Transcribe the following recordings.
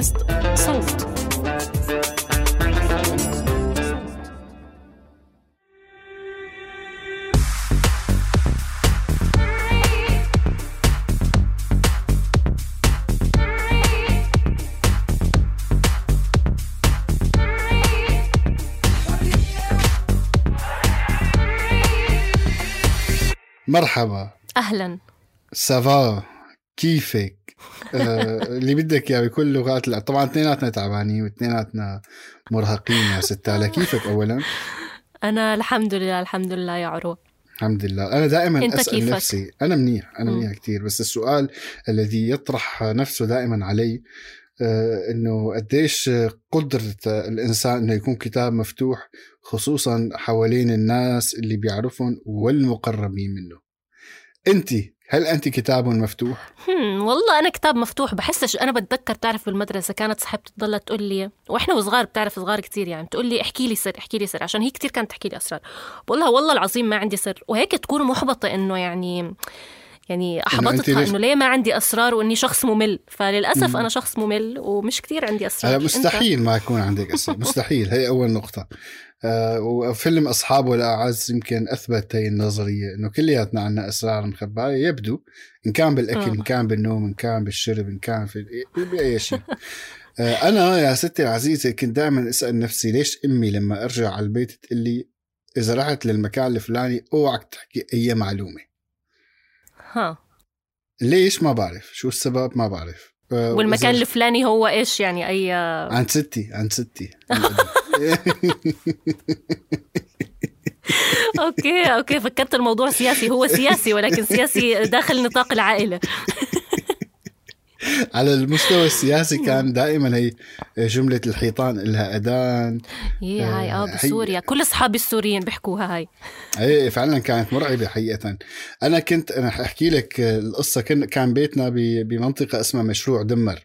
بودكاست صوت. مرحبا. أهلا. سافا كيفك؟ اللي بدك إياه بكل لغات لا طبعا اثنيناتنا تعبانين واثنيناتنا مرهقين يا ستالة كيفك اولا؟ أنا الحمد لله الحمد لله يا عروة. الحمد لله. أنا دائما أنت أسأل كيفك؟ نفسي. أنا منيح أنا. منيح كثير بس السؤال الذي يطرح نفسه دائما علي آه، إنه قديش قدرة الإنسان إنه يكون كتاب مفتوح خصوصا حوالين الناس اللي بيعرفهم والمقربين منه. انت هل أنت كتاب مفتوح؟ هم والله أنا كتاب مفتوح بحسش أنا بتذكر تعرف بالمدرسة كانت صاحبتي تضلها تقول لي وإحنا وصغار بتعرف صغار كتير يعني بتقول لي احكي لي سر احكي لي سر عشان هي كتير كانت تحكي لي أسرار. بقول لها والله العظيم ما عندي سر وهيك تكون محبطة إنه يعني يعني احبطتها ليش- إنه ليه ما عندي أسرار وإني شخص ممل؟ فللأسف أنا شخص ممل ومش كتير عندي أسرار؟ مستحيل ما يكون عندك اسئله مستحيل هي أول نقطة. وفيلم أصحابه الاعز يمكن اثبت هي النظريه إنه كلياتنا عندنا اسرار مخباية يبدو إن كان بالأكل آه. ان كان بالنوم إن كان بالشرب إن كان في بأي شيء. آه أنا يا ستي العزيزه كنت دائما أسأل نفسي ليش أمي لما أرجع على البيت تقول لي إذا رحت للمكان الفلاني أوعك تحكي أي معلومة. ها. ليش؟ ما بعرف. شو السبب؟ ما بعرف. آه، والمكان الفلاني هو إيش يعني؟ أي عند ستي عند ستي. okay okay فكرت الموضوع سياسي. هو سياسي ولكن سياسي داخل نطاق العائلة. على المستوى السياسي كان دائما هي جملة الحيطان إلها أذان. يي هاي آه هي- بسوريا. كل أصحابي السوريين بيحكوها هاي. هي فعلا كانت مرعبة حقيقة. أنا كنت أنا أحكي لك القصة. كان كان بيتنا بمنطقة اسمها مشروع دمر.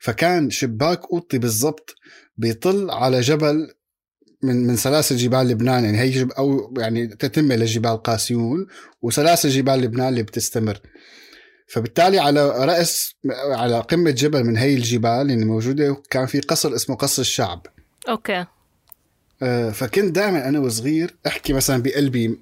فكان شباك أوضتي بالضبط بيطل على جبل من من سلاسل جبال لبنان. يعني هي جب أو يعني تتمه لجبال قاسيون وسلاسل جبال لبنان اللي بتستمر. فبالتالي على رأس على قمة جبل من هي الجبال اللي موجودة كان في قصر اسمه قصر الشعب. أوكي. آه، فكنت دائما أنا وصغير أحكي مثلا بقلبي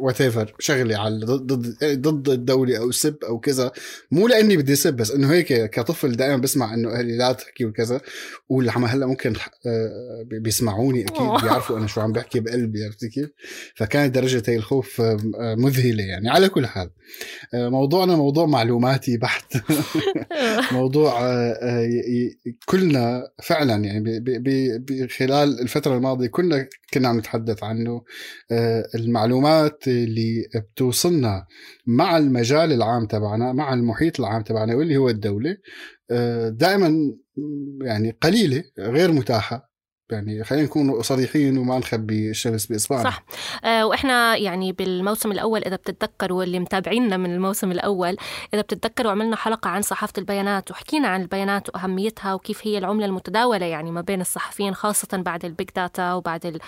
whatever شغلي على ضد ضد الدولة أو سب أو كذا. مو لأني بدي سب بس إنه هيك كطفل دائما بسمع إنه أهلي لا تحكي وكذا. واللي هلأ ممكن آه، بي- بيسمعوني أكيد. بيعرفوا أنا شو عم بحكي بقلبي عرفتي كيف؟ فكانت درجة هي الخوف آه، آه، مذهلة يعني. على كل حال موضوعنا موضوع معلوماتي بحت. موضوع كلنا فعلا يعني خلال الفترة الماضية كنا كنا عم نتحدث عنه. آه، المعلومات اللي بتوصلنا مع المجال العام تبعنا مع المحيط العام تبعنا واللي هو الدولة آه، دائما يعني قليلة غير متاحة. يعني خلينا نكون صريحين وما نخبي الشمس بإصبعنا. صح. آه وإحنا يعني بالموسم الأول إذا بتتذكروا اللي متابعينا من الموسم الأول إذا بتتذكروا عملنا حلقة عن صحافة البيانات وحكينا عن البيانات وأهميتها وكيف هي العملة المتداولة يعني ما بين الصحفيين خاصة بعد ال big data وبعد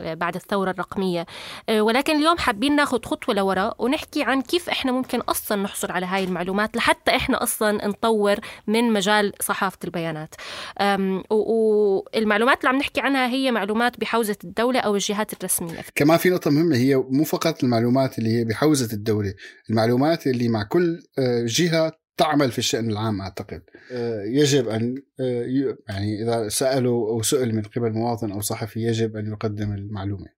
بعد الثورة الرقمية. آه ولكن اليوم حابين ناخذ خطوة لورا ونحكي عن كيف إحنا ممكن أصلا نحصل على هاي المعلومات لحتى إحنا أصلا نطور من مجال صحافة البيانات. والمعلومات المعلومات اللي عم نحكي عنها هي معلومات بحوزة الدولة أو الجهات الرسمية. كمان في نقطة مهمة هي مو فقط المعلومات اللي هي بحوزة الدولة المعلومات اللي مع كل آه، جهة تعمل في الشأن العام أعتقد. آه، يجب أن آه، يعني إذا سألوا أو سئل من قبل مواطن أو صحفي يجب أن يقدم المعلومة.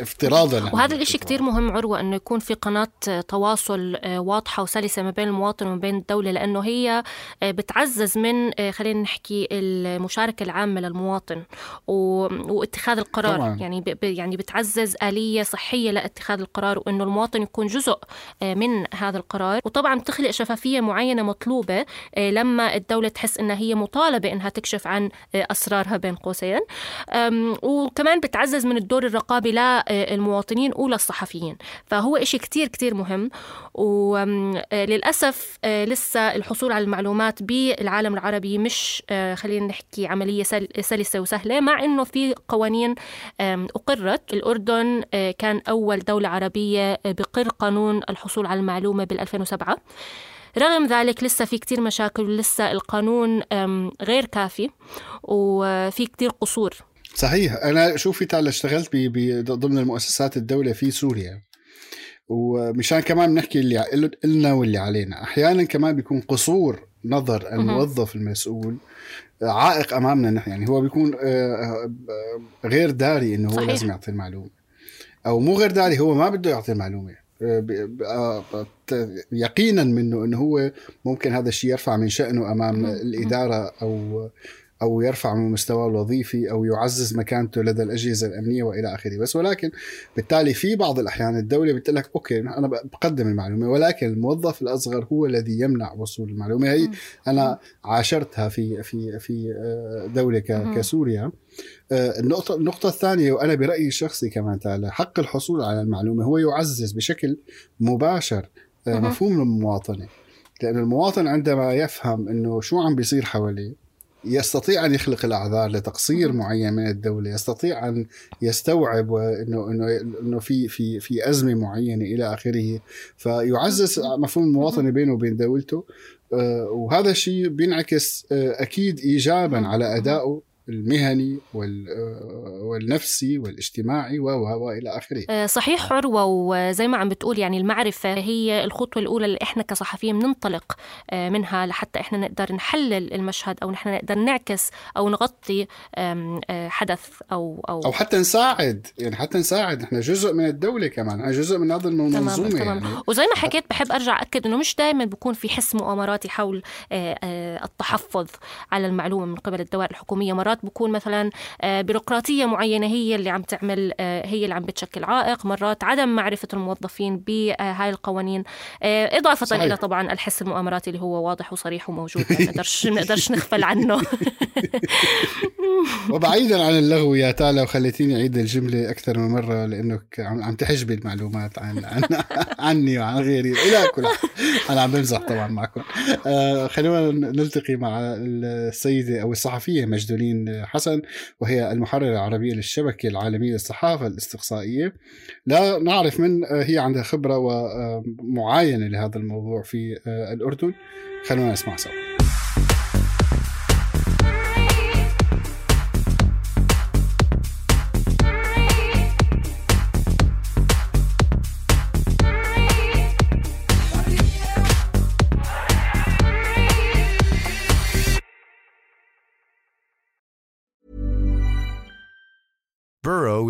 افتراضا. وهذا الشيء كتير مهم عروة أنه يكون في قناة تواصل آه، واضحة وسلسة ما بين المواطن وما بين الدولة لأنه هي آه، بتعزز من آه، خلينا نحكي المشاركة العامة للمواطن واتخاذ القرار. طبعا. يعني ب... يعني بتعزز آلية صحية لاتخاذ القرار وأنه المواطن يكون جزء من هذا القرار. وطبعا بتخلق شفافية معينة مطلوبة لما الدولة تحس أنها هي مطالبة أنها تكشف عن أسرارها بين قوسين. وكمان بتعزز من الدور الرقابي لا المواطنين وللصحفيين فهو إشي كتير كتير مهم. وللأسف آه، لسه الحصول على المعلومات بالعالم العربي مش آه، خلينا نحكي عملية سلسة وسهلة مع أنه في قوانين أقرت. الأردن آه، كان أول دولة عربية بقر قانون الحصول على المعلومة بال 2007 رغم ذلك لسه في كتير مشاكل ولسه القانون غير كافي. وفي كتير قصور. صحيح. أنا شوفي تعال اشتغلت ضمن المؤسسات الدولة في سوريا ومشان كمان بنحكي اللي لنا واللي علينا. أحيانا كمان بيكون قصور نظر الموظف المسؤول عائق أمامنا نحن. يعني هو بيكون آه، آه، غير داري إنه هو صحيح. لازم يعطي المعلومة. أو مو غير داري هو ما بده يعطي المعلومة. آه، يقينا منه إنه هو ممكن هذا الشيء يرفع من شأنه أمام الإدارة أو أو يرفع من مستواه الوظيفي أو يعزز مكانته لدى الأجهزة الأمنية وإلى آخره. بس ولكن بالتالي في بعض الأحيان الدولة بتقول لك أوكي أنا بقدم المعلومة ولكن الموظف الأصغر هو الذي يمنع وصول المعلومة. هي أنا عاشرتها في في في آه، دولة كسوريا. آه، النقطة النقطة الثانية وأنا برأيي الشخصي كمان تعالى حق الحصول على المعلومة هو يعزز بشكل مباشر آه، مفهوم المواطنة. لأن المواطن عندما يفهم أنه شو عم بيصير حواليه يستطيع أن يخلق الأعذار لتقصير معين من الدولة، يستطيع أن يستوعب انه انه إنه في في في أزمة معينة إلى آخره، فيعزز مفهوم المواطنة بينه وبين دولته. آه، وهذا الشيء بينعكس آه، أكيد ايجابا على أدائه. المهني والنفسي والاجتماعي و وإلى آخره. آه، صحيح عروة وزي ما عم بتقول يعني المعرفة هي الخطوة الأولى اللي إحنا كصحفيين بننطلق آه، منها لحتى إحنا نقدر نحلل المشهد أو نحن نقدر نعكس أو نغطي آه، حدث أو أو أو حتى نساعد يعني حتى نساعد إحنا جزء من الدولة كمان إحنا جزء من هذا المنظومة تمام. يعني وزي ما حكيت بحب أرجع أكد إنه مش دائما بكون في حس مؤامراتي حول التحفظ على المعلومة من قبل الدوائر الحكومية مرات مرات بكون مثلا آه، بيروقراطية معينة هي اللي عم تعمل آه، هي اللي عم بتشكل عائق. مرات عدم معرفة الموظفين بهاي القوانين. آه، إضافة صحيح. إلى طبعا الحس المؤامراتي اللي هو واضح وصريح وموجود. ما نقدرش نقدرش نغفل عنه. وبعيدا عن اللغو يا تالا وخليتيني أعيد الجملة أكثر من مرة لأنك عم تحجبي المعلومات عن, عن عني وعن غيري. إلى كل أنا عم بمزح طبعا معكم. خلونا نلتقي مع السيدة أو الصحفية مجدولين حسن وهي المحررة العربية للشبكة العالمية للصحافة الاستقصائية. لا نعرف من هي عندها خبرة ومعاينة لهذا الموضوع في الأردن. خلونا نسمع سوا.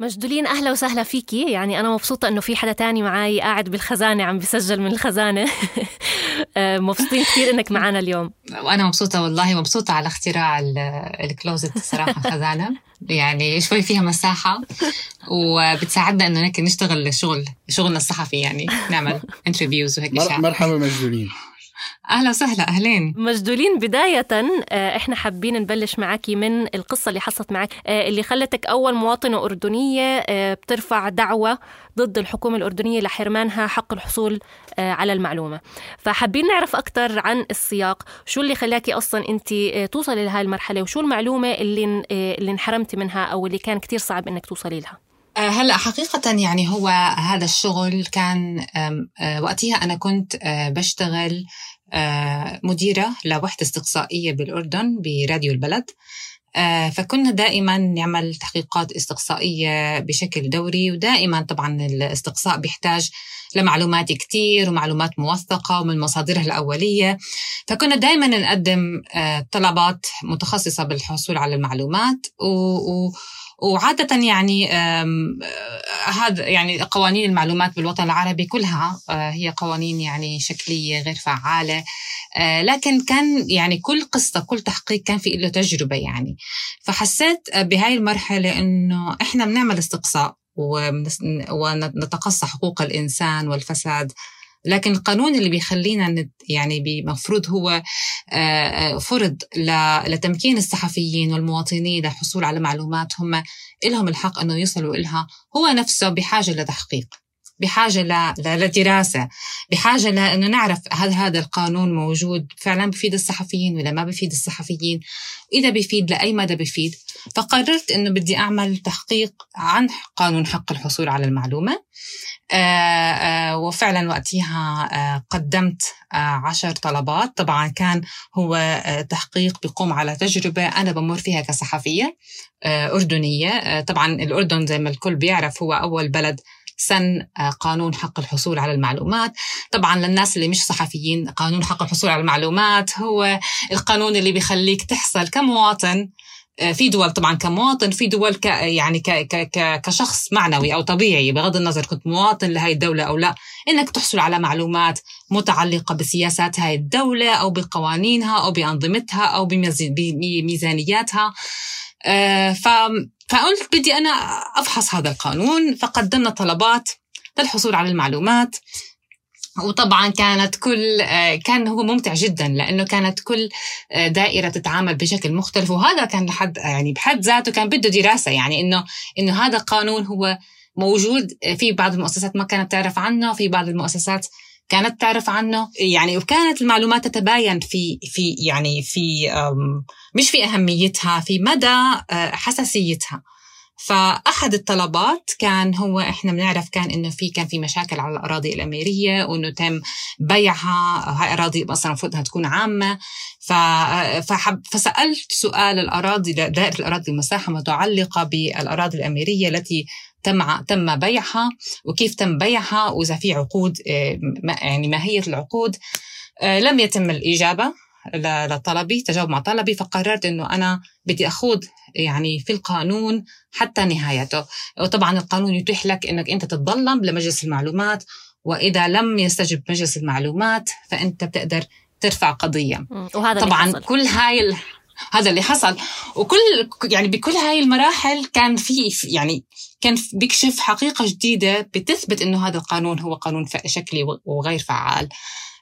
مجدولين أهلا وسهلا فيكي. يعني أنا مبسوطة إنه في حدا تاني معي قاعد بالخزانة عم بسجل من الخزانة. آه، مبسوطين كثير إنك معنا اليوم. وأنا مبسوطة والله مبسوطة على اختراع الكلوزت صراحة خزانه يعني شوي فيها مساحة وبتساعدنا إنه نشتغل شغل شغلنا الصحفي يعني نعمل انترفيوز وهيك مرحبا مجدولين. أهلا وسهلا أهلين. مجدولين بداية آه، إحنا حابين نبلش معك من القصة اللي حصلت معك آه، اللي خلتك أول مواطنة أردنية آه، بترفع دعوة ضد الحكومة الأردنية لحرمانها حق الحصول على المعلومة. فحابين نعرف أكثر عن السياق شو اللي خلاكي أصلا انت توصلي لهي المرحلة وشو المعلومة اللي اللي انحرمتي منها أو اللي كان كتير صعب إنك توصلي لها؟ هلا حقيقة يعني هو هذا الشغل كان وقتها أنا كنت بشتغل آه، مديرة لوحدة استقصائية بالأردن براديو البلد. آه، فكنا دائما نعمل تحقيقات استقصائية بشكل دوري ودائما طبعا الاستقصاء بيحتاج لمعلومات كتير ومعلومات موثقة ومن مصادرها الأولية. فكنا دائما نقدم آه، طلبات متخصصة بالحصول على المعلومات و, و وعادة يعني هذا يعني قوانين المعلومات بالوطن العربي كلها آه، هي قوانين يعني شكلية غير فعالة. آه، لكن كان يعني كل قصة كل تحقيق كان في له تجربة يعني. فحسيت بهاي المرحلة إنه إحنا بنعمل استقصاء ونتقصى حقوق الإنسان والفساد. لكن القانون اللي بيخلينا يعني بمفروض هو آه، آه، فرض لتمكين الصحفيين والمواطنين للحصول على معلومات هم لهم الحق أنه يصلوا إلها هو نفسه بحاجة لتحقيق بحاجة لدراسة بحاجة لأنه نعرف هل هذا القانون موجود فعلا بفيد الصحفيين ولا ما بفيد الصحفيين. إذا بفيد لأي مدى بفيد فقررت أنه بدي أعمل تحقيق عن قانون حق الحصول على المعلومة. وفعلا وقتها آه، قدمت عشر طلبات. طبعا كان هو تحقيق بيقوم على تجربة أنا بمر فيها كصحفية أردنية. طبعا الأردن زي ما الكل بيعرف هو أول بلد سن قانون حق الحصول على المعلومات. طبعا للناس اللي مش صحفيين قانون حق الحصول على المعلومات هو القانون اللي بيخليك تحصل كمواطن آه، في دول طبعا كمواطن في دول ك يعني ك ك كشخص معنوي أو طبيعي بغض النظر كنت مواطن لهي الدولة أو لا إنك تحصل على معلومات متعلقة بسياسات هاي الدولة أو بقوانينها أو بأنظمتها أو بميزانياتها. آه، ف فقلت بدي أنا أفحص هذا القانون فقدمنا طلبات للحصول على المعلومات. وطبعا كانت كل آه، كان هو ممتع جدا لأنه كانت كل آه، دائرة تتعامل بشكل مختلف وهذا كان لحد يعني بحد ذاته كان بده دراسة يعني إنه إنه هذا القانون هو موجود آه، في بعض المؤسسات ما كانت تعرف عنه في بعض المؤسسات كانت تعرف عنه يعني وكانت المعلومات تتباين في في يعني في مش في أهميتها في مدى حساسيتها. فأحد الطلبات كان هو إحنا بنعرف كان إنه في كان في مشاكل على الأراضي الأميرية وإنه تم بيعها هاي أراضي أصلا المفروض إنها تكون عامة. فحب فسألت سؤال الأراضي دائرة الأراضي المساحة متعلقة بالأراضي الأميرية التي تم تم بيعها وكيف تم بيعها وإذا في عقود آه، يعني ماهية العقود. آه، لم يتم الإجابة لطلبي تجاوب مع طلبي فقررت إنه أنا بدي أخوض يعني في القانون حتى نهايته. وطبعا القانون يتيح لك إنك أنت تتظلم لمجلس المعلومات وإذا لم يستجب مجلس المعلومات فأنت بتقدر ترفع قضية. وهذا طبعا اللي حصل. كل هاي ال... هذا اللي حصل. وكل يعني بكل هاي المراحل كان في يعني كان بيكشف حقيقة جديدة بتثبت إنه هذا القانون هو قانون شكلي وغير فعال.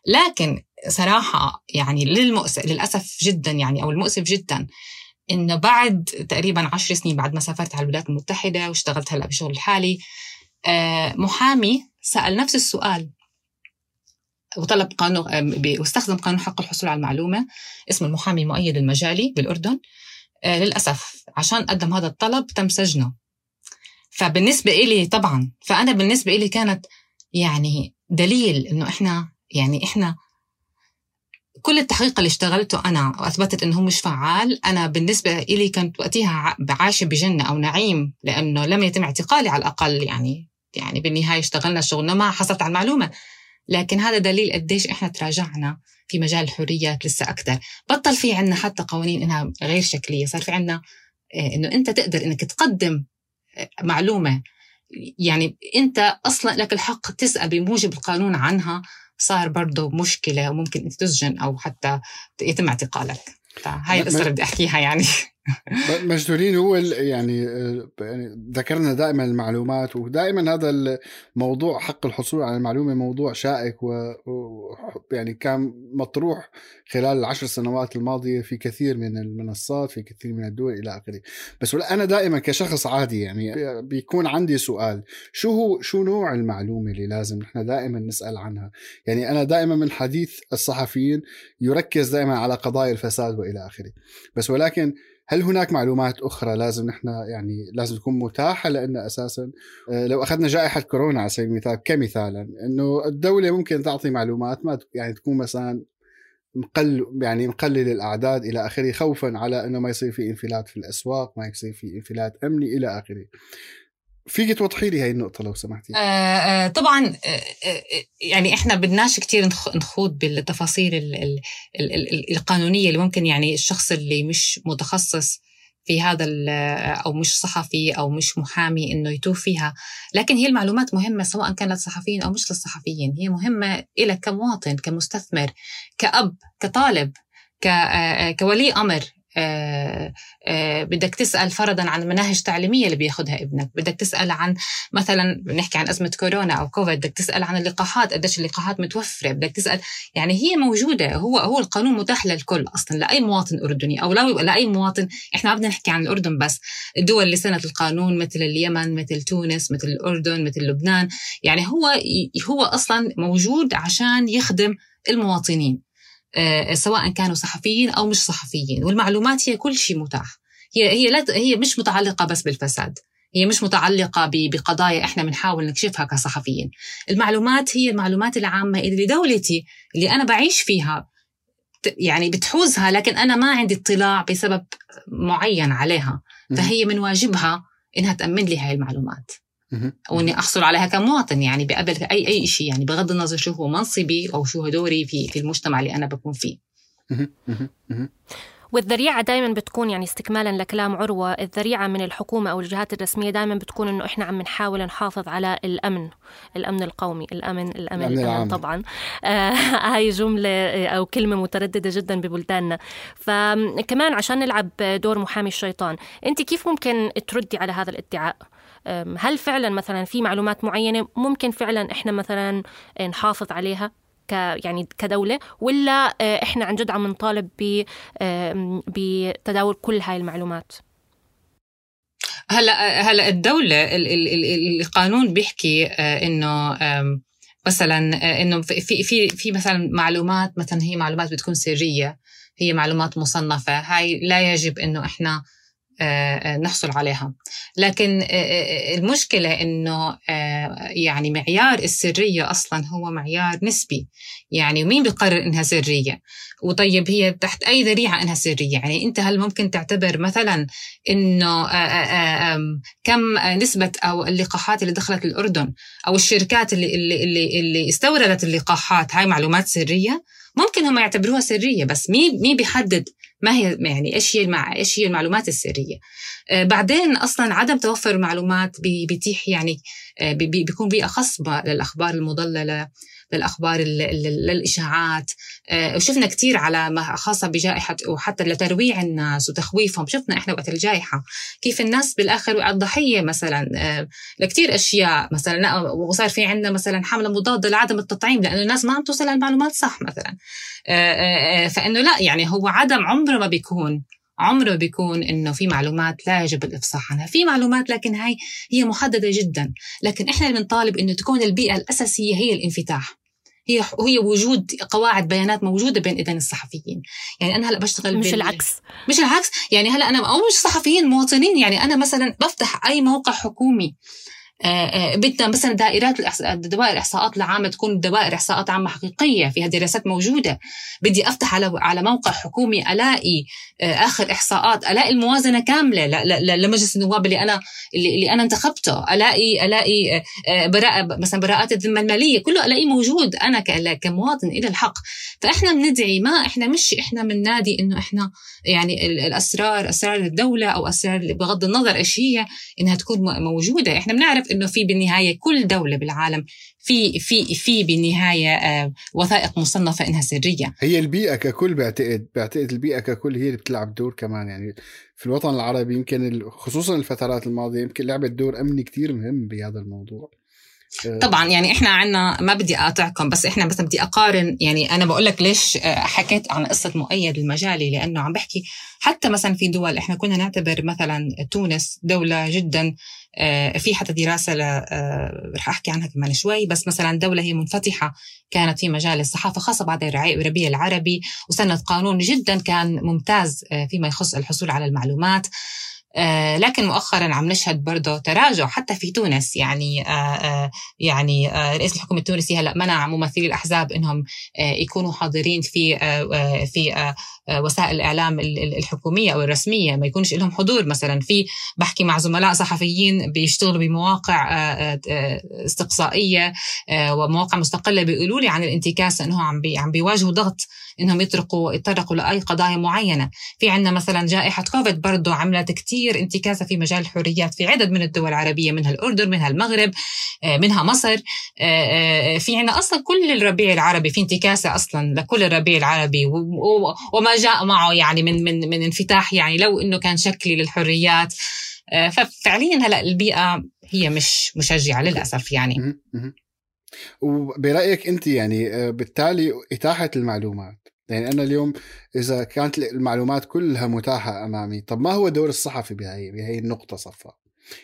لكن صراحة يعني للمؤسف للأسف جدا يعني أو المؤسف جدا إنه بعد تقريبا عشر سنين بعد ما سافرت على الولايات المتحدة واشتغلت هلأ بشغل الحالي آه، محامي سأل نفس السؤال وطلب قانون واستخدم قانون حق الحصول على المعلومة اسمه المحامي المؤيد المجالي بالأردن آه، للأسف عشان قدم هذا الطلب تم سجنه. فبالنسبة إلي طبعا فأنا بالنسبة إلي كانت يعني دليل إنه إحنا يعني إحنا كل التحقيق اللي اشتغلته أنا وأثبتت إنه هو مش فعال أنا بالنسبة لي كنت وقتها عايشه بجنة أو نعيم لأنه لم يتم اعتقالي على الأقل يعني يعني بالنهاية اشتغلنا شغلنا ما حصلت على المعلومة. لكن هذا دليل قديش إحنا تراجعنا في مجال الحريات لسه أكثر بطل في عندنا حتى قوانين إنها غير شكلية صار في عندنا آه، إنه أنت تقدر إنك تقدم آه، معلومة يعني أنت أصلا لك الحق تسأل بموجب القانون عنها. صار برضه مشكلة وممكن تسجن أو حتى يتم اعتقالك. هاي القصة اللي بدي أحكيها يعني. مجدولين هو يعني يعني ذكرنا دائما المعلومات ودائما هذا الموضوع حق الحصول على المعلومة موضوع شائك و يعني كان مطروح خلال العشر سنوات الماضية في كثير من المنصات في كثير من الدول إلى آخره. بس أنا دائما كشخص عادي يعني بيكون عندي سؤال شو هو شو نوع المعلومة اللي لازم نحن دائما نسأل عنها؟ يعني أنا دائما من حديث الصحفيين يركز دائما على قضايا الفساد وإلى آخره. بس ولكن هل هناك معلومات أخرى لازم نحن يعني لازم تكون متاحة؟ لأن أساسا آه، لو أخذنا جائحة كورونا على سبيل المثال كمثالا إنه الدولة ممكن تعطي معلومات ما يعني تكون مثلا مقل يعني مقلل الأعداد إلى آخره خوفا على إنه ما يصير في انفلات في الأسواق ما يصير في انفلات أمني إلى آخره. فيك توضحي لي هاي النقطة لو سمحتي؟ آه آه طبعا آه, آه، يعني إحنا بدناش كتير نخوض بالتفاصيل ال ال ال القانونية اللي ممكن يعني الشخص اللي مش متخصص في هذا أو مش صحفي أو مش محامي إنه يتوه فيها. لكن هي المعلومات مهمة سواء كانت للصحفيين أو مش للصحفيين. هي مهمة لك كمواطن كمستثمر كأب كطالب كولي أمر. بدك تسأل فرضا عن المناهج التعليمية اللي بياخذها ابنك بدك تسأل عن مثلا بنحكي عن أزمة كورونا أو كوفيد بدك تسأل عن اللقاحات قديش اللقاحات متوفرة بدك تسأل يعني هي موجودة هو هو القانون متاح للكل أصلا لأي مواطن أردني أو لأي مواطن إحنا ما بدنا نحكي عن الأردن بس الدول اللي سنت القانون مثل اليمن مثل تونس مثل الأردن مثل لبنان يعني هو هو أصلا موجود عشان يخدم المواطنين. آه، سواء كانوا صحفيين أو مش صحفيين. والمعلومات هي كل شيء متاح. هي هي لا هي مش متعلقة بس بالفساد. هي مش متعلقة بقضايا إحنا بنحاول نكشفها كصحفيين. المعلومات هي المعلومات العامة اللي دولتي اللي أنا بعيش فيها يعني بتحوزها لكن أنا ما عندي اطلاع بسبب معين عليها. فهي من واجبها إنها تأمن لي هاي المعلومات. وإني أحصل عليها كمواطن يعني بقبل اي أي شيء يعني بغض النظر شو هو منصبي أو شو هو دوري في في المجتمع اللي أنا بكون فيه. والذريعة دائما بتكون يعني استكمالا لكلام عروة الذريعة من الحكومة أو الجهات الرسمية دائما بتكون إنه إحنا عم نحاول نحافظ على الأمن الأمن القومي الأمن الأمن, الأمن, الأمن طبعا. آه هاي جملة أو كلمة مترددة جدا ببلداننا. فكمان عشان نلعب دور محامي الشيطان أنت كيف ممكن تردي على هذا الادعاء؟ هل فعلا مثلا في معلومات معينة ممكن فعلا إحنا مثلا نحافظ عليها ك يعني كدولة ولا آه، إحنا عن جد عم نطالب بتداول كل هاي المعلومات؟ هلا هلا الدولة القانون بيحكي آه، إنه مثلا إنه في في في مثلا معلومات مثلا هي معلومات بتكون سرية هي معلومات مصنفة هاي لا يجب إنه إحنا نحصل عليها. لكن آه، المشكلة أنه يعني معيار السرية أصلا هو معيار نسبي. يعني مين بيقرر إنها سرية؟ وطيب هي تحت أي ذريعة إنها سرية؟ يعني أنت هل ممكن تعتبر مثلا إنه كم نسبة أو اللقاحات اللي دخلت الأردن أو الشركات اللي, اللي, اللي, اللي استوردت اللقاحات هاي معلومات سرية؟ ممكن هم يعتبروها سرية بس مين مين بيحدد ما هي يعني إيش هي المع... إيش هي المعلومات السرية. آه بعدين أصلا عدم توفر المعلومات بيتيح يعني آه بيكون بيئة خصبة للأخبار المضللة. للأخبار للإشاعات. آه، وشفنا كثير على خاصة بجائحة وحتى لترويع الناس وتخويفهم. شفنا إحنا وقت الجائحة كيف الناس بالآخر وقعت ضحيه مثلا. آه، لكثير أشياء مثلا وصار في عندنا مثلا حملة مضادة لعدم التطعيم لأنه الناس ما عم توصل المعلومات صح مثلا. آه، فإنه لا يعني هو عدم عمره ما بيكون. عمره بيكون إنه في معلومات لا يجب الإفصاح عنها، في معلومات لكن هاي هي محددة جدا، لكن إحنا اللي بنطالب إنه تكون البيئة الأساسية هي الانفتاح. هي هي وجود قواعد بيانات موجودة بين إيدين الصحفيين. يعني أنا هلأ بشتغل مش بال... العكس. مش العكس. يعني هلأ أنا أو مش صحفيين مواطنين. يعني أنا مثلا بفتح أي موقع حكومي. بدنا مثلا دائرات دوائر الاحصاءات العامة تكون دوائر إحصاءات عامة حقيقية فيها دراسات موجودة. بدي أفتح على على موقع حكومي الاقي آخر إحصاءات. ألاقي الموازنة كاملة. لمجلس النواب اللي أنا اللي أنا انتخبته. الاقي ألاقي براءه مثلا براءات الذمة المالية. كله ألاقيه موجود. أنا كمواطن إلى الحق. فإحنا بندعي ما إحنا مش إحنا من نادي إنه إحنا يعني الاسرار أسرار الدولة أو أسرار بغض النظر إيش هي إنها تكون موجودة. إحنا بنعرف إنه في بالنهاية كل دولة بالعالم في في في بالنهاية آه، وثائق مصنفة إنها سرية هي البيئة ككل بعتقد بعتقد البيئة ككل هي اللي بتلعب دور كمان يعني في الوطن العربي يمكن خصوصا الفترات الماضية يمكن لعبت دور أمني كتير مهم بهذا الموضوع. طبعا يعني إحنا عنا ما بدي أقاطعكم بس إحنا مثلا بدي أقارن يعني أنا بقول لك ليش آه، حكيت عن قصة مؤيد المجالي لأنه عم بحكي حتى مثلا في دول إحنا كنا نعتبر مثلا تونس دولة جدا آه، في حتى دراسة رح أحكي عنها كمان شوي بس مثلا دولة هي منفتحة كانت في مجال الصحافة خاصة بعد الربيع العربي وسنه قانون جدا كان ممتاز فيما يخص الحصول على المعلومات. آه، لكن مؤخرا عم نشهد برضه تراجع حتى في تونس. يعني آه، آه، يعني رئيس الحكومة التونسي هلأ منع ممثلي الأحزاب إنهم يكونوا حاضرين في في وسائل الإعلام الحكومية أو الرسمية ما يكونش لهم حضور مثلا. في بحكي مع زملاء صحفيين بيشتغلوا بمواقع استقصائية ومواقع مستقلة بيقولوا لي عن الانتكاسة انه عم بي عم بيواجهوا ضغط إنهم يطرقوا يتطرقوا لأي قضايا معينة. في عندنا مثلا جائحة كوفيد برضه عملت كثير انتكاسة في مجال الحريات في عدد من الدول العربية منها الأردن منها المغرب آه، منها مصر. آه، آه، في عندنا أصلا كل الربيع العربي في انتكاسة أصلا لكل الربيع العربي وما جاء معه يعني من من من انفتاح يعني لو إنه كان شكلي للحريات. ففعليا هلأ البيئة هي مش مشجعة للأسف يعني. وبرأيك أنت يعني بالتالي إتاحة المعلومات. يعني أنا اليوم إذا كانت المعلومات كلها متاحة أمامي طب ما هو دور الصحفي بهي بهي النقطة صفا؟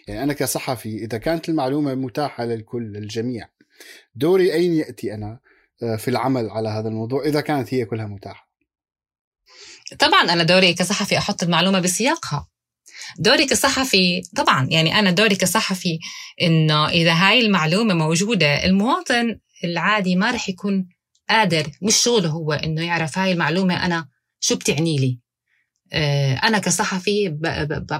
يعني أنا كصحفي إذا كانت المعلومة متاحة للكل للجميع دوري أين يأتي أنا آه، في العمل على هذا الموضوع إذا كانت هي كلها متاحة؟ طبعا أنا دوري كصحفي أحط المعلومة بسياقها. دوري كصحفي طبعا يعني أنا دوري كصحفي إنه إذا هاي المعلومة موجودة المواطن العادي ما رح يكون قادر مش شغله هو إنه يعرف هاي المعلومة أنا شو بتعني لي. أنا كصحفي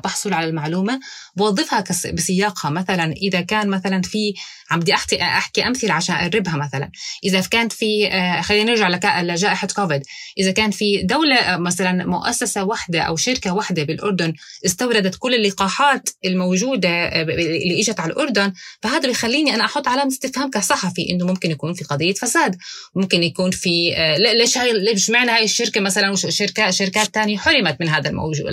بحصل على المعلومة بوظفها بسياقها. مثلا إذا كان مثلا في عم بدي أحكي أحكي أمثلة عشان أقربها مثلا. إذا كان في آه، خلينا نرجع لجائحة كوفيد. إذا كان في دولة آه، مثلا مؤسسة واحدة أو شركة واحدة بالأردن استوردت كل اللقاحات الموجودة اللي إجت على الأردن فهذا بيخليني أنا أحط علامة استفهام كصحفي إنه ممكن يكون في قضية فساد. ممكن يكون في ليش هاي ليش معنى هاي الشركة مثلا؟ شركات شركات ثانية حرمت. من هذا الموجود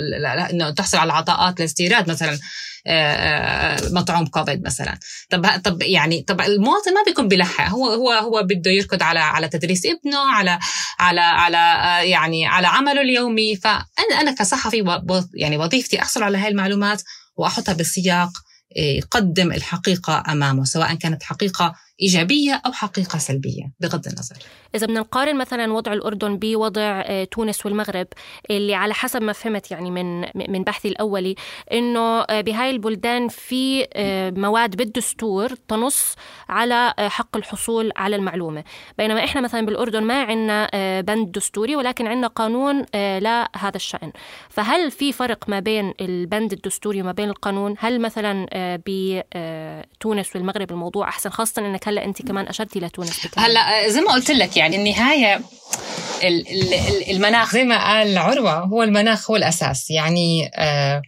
إنه تحصل على عطاءات لاستيراد مثلا آه، آه، مطعوم كوفيد مثلا. طب طب يعني طب المواطن ما بيكون بلحق هو هو هو بده يركض على على تدريس ابنه على على على آه، يعني على عمله اليومي. فانا أنا كصحفي يعني وظيفتي أحصل على هاي المعلومات وأحطها بسياق يقدم الحقيقة أمامه سواء كانت حقيقة إيجابية أو حقيقة سلبية بغض النظر. إذا بدنا نقارن مثلا وضع الأردن بوضع آه، تونس والمغرب اللي على حسب ما فهمت يعني من من بحثي الأولي إنه آه، بهاي البلدان في آه، مواد بالدستور تنص على حق الحصول على المعلومة. بينما إحنا مثلا بالأردن ما عندنا بند دستوري ولكن عندنا قانون لهذا الشأن. فهل في فرق ما بين البند الدستوري وما بين القانون؟ هل مثلا بتونس والمغرب الموضوع أحسن خاصة إنك هلأ انت كمان اشرتي لتونس بكمان. هلأ زي ما قلت لك يعني النهاية المناخ زي ما قال عروة هو المناخ هو الأساس يعني آه،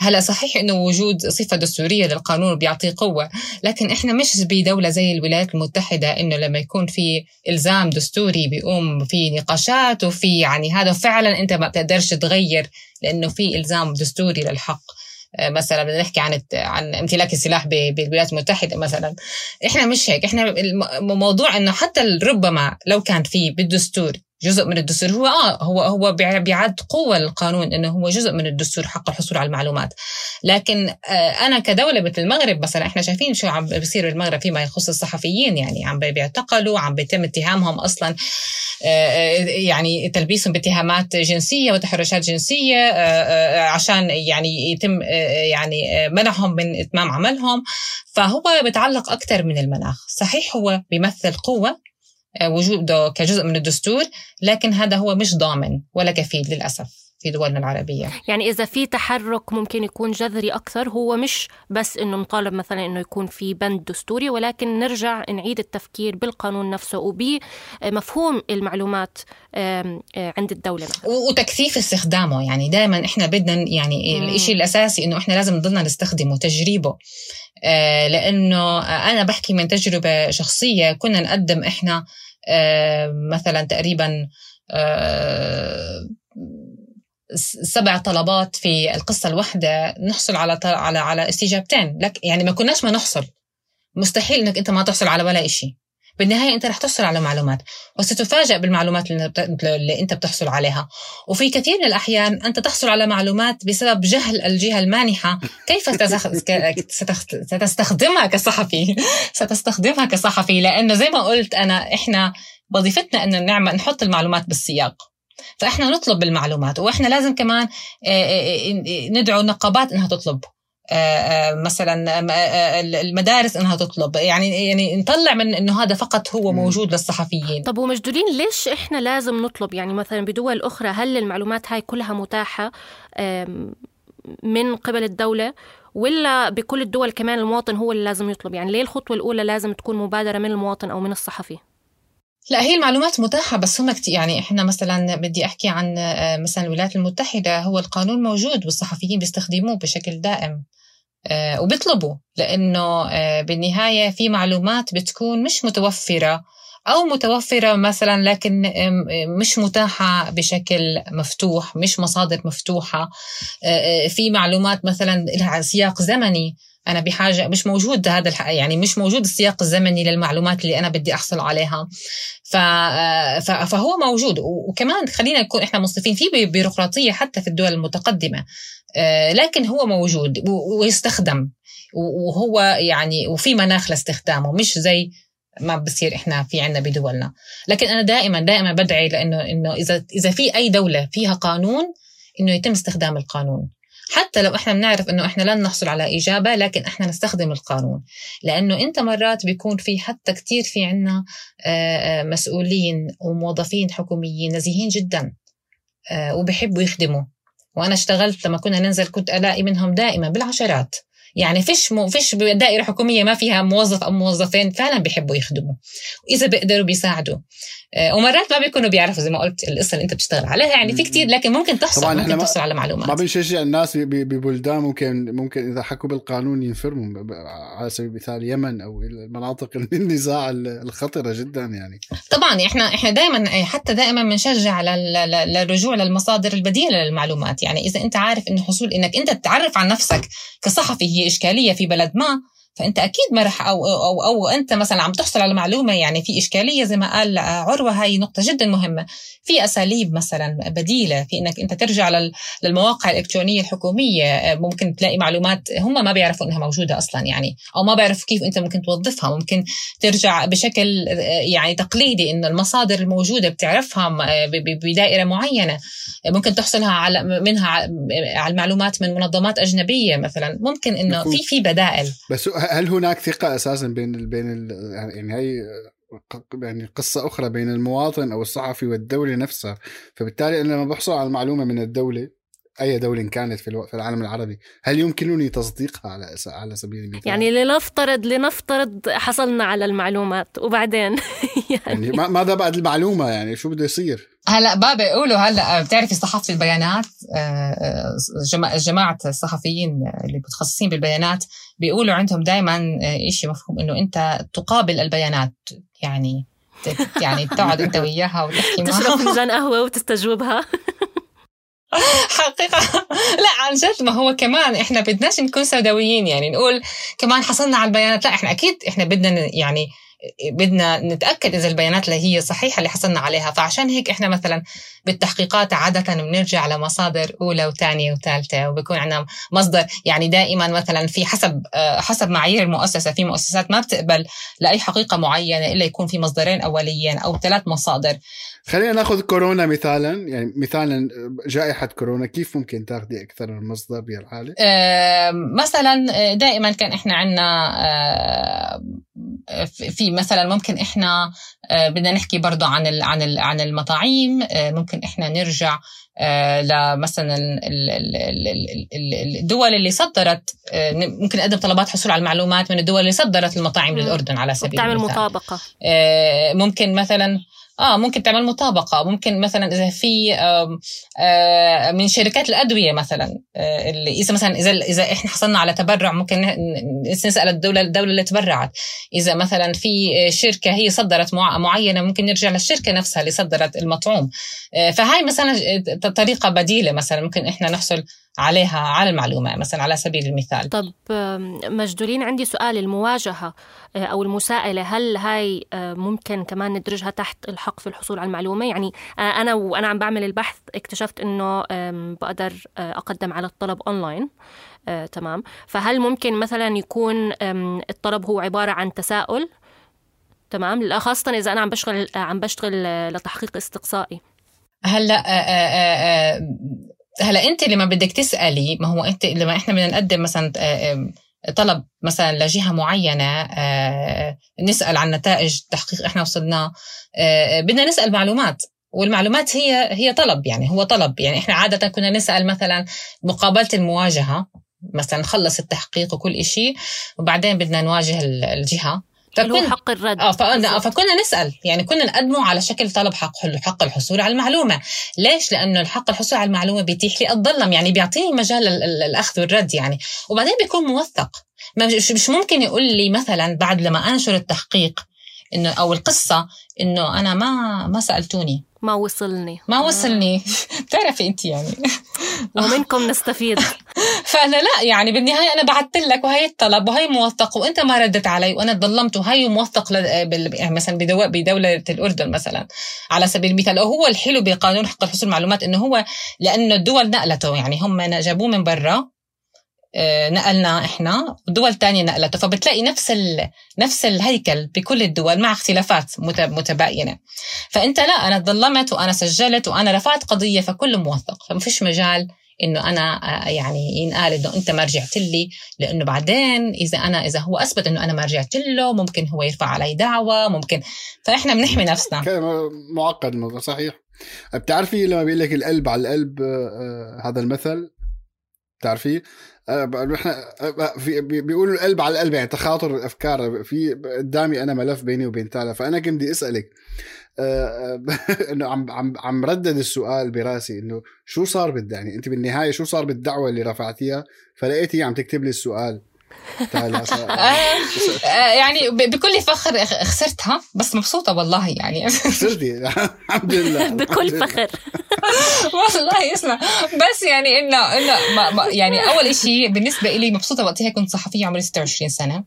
هلأ صحيح أنه وجود صفة دستورية للقانون بيعطيه قوة لكن إحنا مش بدولة زي الولايات المتحدة أنه لما يكون في إلزام دستوري بيقوم في نقاشات وفي يعني هذا فعلا أنت ما بتقدرش تغير لأنه في إلزام دستوري للحق مثلا بدنا نحكي عن عن امتلاك السلاح بالولايات المتحده مثلا. إحنا مش هيك إحنا الموضوع إنه حتى ربما لو كان في بالدستور جزء من الدستور. هو آه هو هو بيعد قوة للقانون إنه هو جزء من الدستور حق الحصول على المعلومات. لكن آه أنا كدولة مثل المغرب مثلا إحنا شايفين شو عم بيصير بالمغرب فيما يخص الصحفيين يعني عم بيعتقلوا عم بيتم اتهامهم أصلا آه يعني تلبيسهم باتهامات جنسية وتحرشات جنسية آه آه عشان يعني يتم آه يعني منعهم من إتمام عملهم. فهو بيتعلق أكثر من المناخ. صحيح هو بيمثل قوة وجوده كجزء من الدستور لكن هذا هو مش ضامن ولا كفيل للأسف في دولنا العربية. يعني إذا في تحرك ممكن يكون جذري أكثر هو مش بس إنه نطالب مثلا إنه يكون في بند دستوري ولكن نرجع نعيد التفكير بالقانون نفسه وبمفهوم المعلومات عند الدولة. وتكثيف استخدامه. يعني دائما إحنا بدنا يعني الإشي الأساسي إنه إحنا لازم نضلنا نستخدمه تجريبه. لأنه أنا بحكي من تجربة شخصية كنا نقدم إحنا مثلا تقريبا سبع طلبات في القصة الواحدة نحصل على على على استجابتين. لك يعني ما كناش ما نحصل. مستحيل إنك أنت ما تحصل على ولا شيء بالنهاية أنت رح تحصل على معلومات وستفاجأ بالمعلومات اللي أنت بتحصل عليها. وفي كثير من الأحيان أنت تحصل على معلومات بسبب جهل الجهة المانحة. كيف ستستخدمها كصحفي؟ ستستخدمها كصحفي لأنه زي ما قلت أنا إحنا وظيفتنا أن نعمل نحط المعلومات بالسياق. فإحنا نطلب بالمعلومات وإحنا لازم كمان ندعو النقابات إنها تطلب. مثلا المدارس إنها تطلب. يعني يعني نطلع من إنه هذا فقط هو موجود للصحفيين. طب ومجدولين ليش إحنا لازم نطلب؟ يعني مثلا بدول أخرى هل المعلومات هاي كلها متاحة من قبل الدولة؟ ولا بكل الدول كمان المواطن هو اللي لازم يطلب؟ يعني ليه الخطوة الأولى لازم تكون مبادرة من المواطن أو من الصحفي؟ لا هي المعلومات متاحة بس هم كتير يعني إحنا مثلا بدي أحكي عن مثلا الولايات المتحدة هو القانون موجود والصحفيين بيستخدموه بشكل دائم وبيطلبوا لأنه بالنهاية في معلومات بتكون مش متوفرة أو متوفرة مثلا لكن مش متاحة بشكل مفتوح مش مصادر مفتوحة في معلومات مثلا لها سياق زمني أنا بحاجة مش موجود هذا الح... يعني مش موجود السياق الزمني للمعلومات اللي أنا بدي أحصل عليها. ف... ف... فهو موجود. وكمان خلينا نكون إحنا منصفين في بيروقراطية حتى في الدول المتقدمة. لكن هو موجود ويستخدم. وهو يعني وفي مناخ لاستخدامه. مش زي ما بصير إحنا في عنا بدولنا. لكن أنا دائما دائما بدعي لأنه إنه إذا إذا في أي دولة فيها قانون إنه يتم استخدام القانون. حتى لو إحنا بنعرف إنه إحنا لن نحصل على إجابة لكن إحنا نستخدم القانون. لأنه أنت مرات بيكون في حتى كتير في عنا مسؤولين وموظفين حكوميين نزيهين جدا وبحبوا يخدموا. وأنا اشتغلت لما كنا ننزل كنت ألاقي منهم دائما بالعشرات. يعني فيش مو فيش دائرة حكومية ما فيها موظف أو موظفين فعلا بيحبوا يخدموا. واذا بيقدروا بيساعدوا. ومرات ما بيكونوا بيعرفوا زي ما قلت القصة اللي انت بتشتغل عليها. يعني في كتير لكن ممكن تحصل طبعا ممكن تحصل على معلومات. ما بنشجع الناس ببلدان ممكن ممكن إذا حكوا بالقانون ينفرموا على سبيل المثال اليمن أو المناطق النزاع الخطرة جدا يعني. طبعا إحنا إحنا دائما حتى دائما بنشجع للرجوع للمصادر البديله للمعلومات. يعني إذا أنت عارف إنه حصول إنك أنت تعرف عن نفسك كصحفي هي إشكالية في بلد ما فأنت أكيد ما رح أو, أو أو أنت مثلا عم تحصل على معلومة يعني في إشكالية زي ما قال عروة هاي نقطة جدا مهمة. في أساليب مثلا بديلة في إنك أنت ترجع للمواقع الإلكترونية الحكومية ممكن تلاقي معلومات هم ما بيعرفوا إنها موجودة أصلا يعني أو ما بيعرفوا كيف أنت ممكن توظفها. ممكن ترجع بشكل يعني تقليدي إنه المصادر الموجودة بتعرفها بدائرة معينة. ممكن تحصلها على منها على المعلومات من منظمات أجنبية مثلا. ممكن إنه في في بدائل. بس هل هناك ثقة أساسا بين ال بين ال يعني هي يعني قصة أخرى بين المواطن أو الصحفي والدولة نفسها؟ فبالتالي أنا لما بحصل على المعلومة من الدولة أي دولة كانت في العالم العربي هل يمكنني تصديقها على على سبيل المثال؟ يعني لنفترض لنفترض حصلنا على المعلومات وبعدين يعني, يعني ماذا بعد المعلومة؟ يعني شو بده يصير؟ هلا بابا يقولوا هلا بتعرفي صحافه البيانات جماعة الصحفيين اللي متخصصين بالبيانات بيقولوا عندهم دائما شيء مفهوم إنه أنت تقابل البيانات يعني يعني تقعد أنت وياها وتحكي معها تشرب فنجان قهوة وتستجوبها. حقيقة. لا عن جد ما هو كمان إحنا بدناش نكون سوداويين يعني نقول كمان حصلنا على البيانات. لا إحنا أكيد إحنا بدنا يعني بدنا نتأكد إذا البيانات اللي هي صحيحة اللي حصلنا عليها. فعشان هيك إحنا مثلا بالتحقيقات عادة بنرجع لمصادر أولى وثانية وثالثة وبكون عندنا مصدر. يعني دائما مثلا في حسب حسب معايير المؤسسة في مؤسسات ما بتقبل لأي حقيقة معينة إلا يكون في مصدرين أوليين أو ثلاث مصادر. خلينا ناخذ كورونا مثالا يعني مثالا جائحة كورونا كيف ممكن تاخذي أكثر من مصدر بهالحاله؟ آه، مثلا آه، دائما كان إحنا عندنا في مثلا ممكن إحنا بدنا نحكي برضه عن عن عن المطاعيم ممكن إحنا نرجع لمثلا الدول اللي صدرت ممكن نقدم طلبات حصول على المعلومات من الدول اللي صدرت المطاعم للأردن على سبيل المثال. مطابقة. ممكن مثلا آه ممكن تعمل مطابقة. ممكن مثلا إذا في من شركات الأدوية مثلا آه، اللي إذا مثلا إذا إذا إحنا حصلنا على تبرع ممكن نسأل الدولة الدولة اللي تبرعت. إذا مثلا في شركة هي صدرت معينة ممكن نرجع للشركة نفسها اللي صدرت المطعوم. آه، فهاي مثلا طريقة بديلة مثلا ممكن إحنا نحصل عليها على المعلومة مثلا على سبيل المثال. طب مجدولين عندي سؤال المواجهة آه، أو المساءلة هل هاي آه، ممكن كمان ندرجها تحت الحق في الحصول على المعلومة؟ يعني آه، أنا وأنا عم بعمل البحث اكتشفت أنه بقدر أقدم على الطلب أونلاين تمام. فهل ممكن مثلا يكون الطلب هو عبارة عن تساؤل؟ تمام. خاصة إذا أنا عم بشتغل عم بشتغل لتحقيق استقصائي. هلأ هلا انت لما بدك تسألي ما هو انت لما إحنا بدنا نقدم مثلا آه، طلب مثلا لجهة معينة آه، نسأل عن نتائج تحقيق إحنا وصلناه آه، بدنا نسأل معلومات والمعلومات هي هي طلب يعني هو طلب يعني إحنا عادة كنا نسأل مثلا مقابلة المواجهة مثلا نخلص التحقيق وكل شيء وبعدين بدنا نواجه الجهة. فكن حق الرد. آه فكنا نسأل. يعني كنا نقدمه على شكل طلب حق حق الحصول على المعلومة. ليش؟ لأنه الحق الحصول على المعلومة بيتيح لي أتظلم. يعني بيعطيني مجال الأخذ والرد يعني. وبعدين بيكون موثق. مش ممكن يقول لي مثلا بعد لما أنشر التحقيق إنه أو القصة إنه أنا ما ما سألتوني. ما وصلني. ما وصلني. بتعرفي أنت يعني. ومنكم نستفيد. فأنا لا يعني بالنهاية أنا بعثت لك وهي الطلب وهي موثق وأنت ما ردت علي وأنا ظلمت وهي موثق يعني مثلا بدولة الأردن مثلا. على سبيل المثال وهو الحلو بقانون حق الحصول المعلومات إنه هو لأنه الدول نقلته يعني هم جابوه من برا. نقلنا إحنا. ودول تانية نقلته فبتلاقي نفس نفس الهيكل بكل الدول مع اختلافات متباينة. فأنت لا أنا تظلمت وأنا سجلت وأنا رفعت قضية فكله موثق. فما فيش مجال إنه أنا آه، يعني ينقال إنه أنت ما رجعت لي. لأنه بعدين إذا أنا إذا هو أثبت إنه أنا ما رجعت له ممكن هو يرفع علي دعوة ممكن. فإحنا بنحمي نفسنا. معقد الموضوع صحيح. بتعرفي لما بيقول لك القلب على القلب آه، هذا المثل؟ بتعرفيه إحنا في بيقولوا القلب على القلب يعني تخاطر الأفكار. في قدامي أنا ملف بيني وبين تالا فأنا كنت بدي أسألك إنه عم عم عم ردد السؤال براسي إنه شو صار بالدعني أنت بالنهاية شو صار بالدعوة اللي رفعتيها؟ فلقيتي عم تكتب لي السؤال. آه، يعني بكل فخر خسرتها بس مبسوطة والله يعني. خسرتي؟ الحمد لله بكل فخر. والله اسمع بس يعني انه إنه يعني أول شيء بالنسبة لي مبسوطة وقتها كنت صحفية عمري 26 سنة.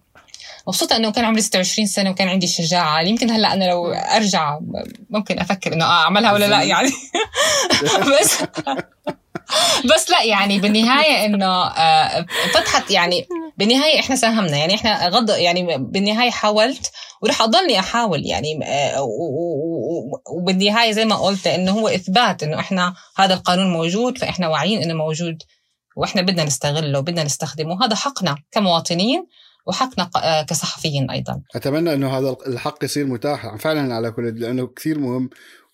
مبسوطة إنه كان عمري 26 سنة وكان عندي الشجاعة يمكن هلأ أنا لو أرجع ممكن أفكر إنه آه أعملها ولا لا يعني. بس. بس لا يعني بالنهاية إنه آه، فتحت يعني بالنهاية إحنا ساهمنا. يعني إحنا غض يعني بالنهاية حاولت ورح أضلني أحاول. يعني آه، وبالنهاية زي ما قلت إنه هو إثبات إنه إحنا هذا القانون موجود فإحنا واعيين إنه موجود وإحنا بدنا نستغله وبدنا نستخدمه. هذا حقنا كمواطنين وحقنا آه، كصحفيين أيضا. أتمنى إنه هذا الحق يصير متاح. فعلا على كل لأنه كثير مهم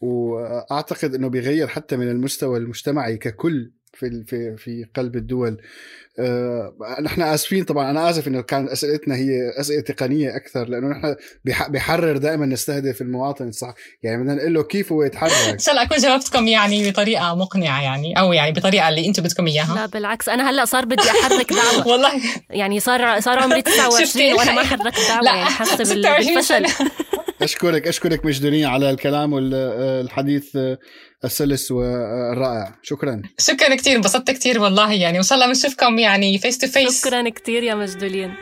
وأعتقد إنه بيغير حتى من المستوى المجتمعي ككل في في في قلب الدول. آه، نحن آسفين طبعا أنا آسف إنه كان أسئلتنا هي أسئلة تقنية أكثر لأنه نحن بيحرر دائما نستهدف المواطن الصح. يعني بدنا نقول له كيف هو يتحرك إن شاء الله أكون جاوبتكم يعني بطريقة مقنعة يعني أو يعني بطريقة اللي أنتم بدكم إياها. لا بالعكس أنا هلأ صار بدي أحرك دعوة. والله. يعني صار صار عمري 29 وأنا ما حركت دعوة لا يعني حاسة بالفشل. أشكرك أشكرك مجدولين على الكلام والحديث السلس والرائع. شكرا. شكرا كثير انبسطت كثير والله يعني وإن شاء الله بنشوفكم يعني face to face شكرا كثير يا مجدولين.